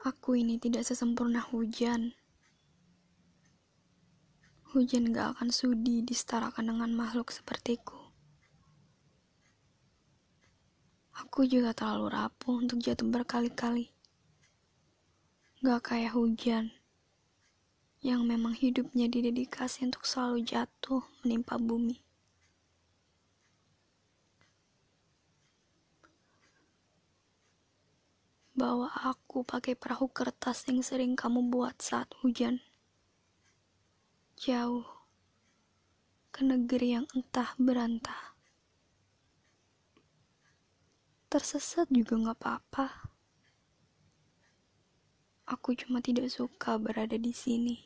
Aku ini tidak sesempurna hujan. Hujan gak akan sudi disetarakan dengan makhluk sepertiku. Aku juga terlalu rapuh untuk jatuh berkali-kali. Gak kayak hujan, yang memang hidupnya didedikasi untuk selalu jatuh menimpa bumi. Bawa aku pakai perahu kertas yang sering kamu buat saat hujan. Jauh ke negeri yang entah berantah. Tersesat juga gak apa-apa. Aku cuma tidak suka berada di sini.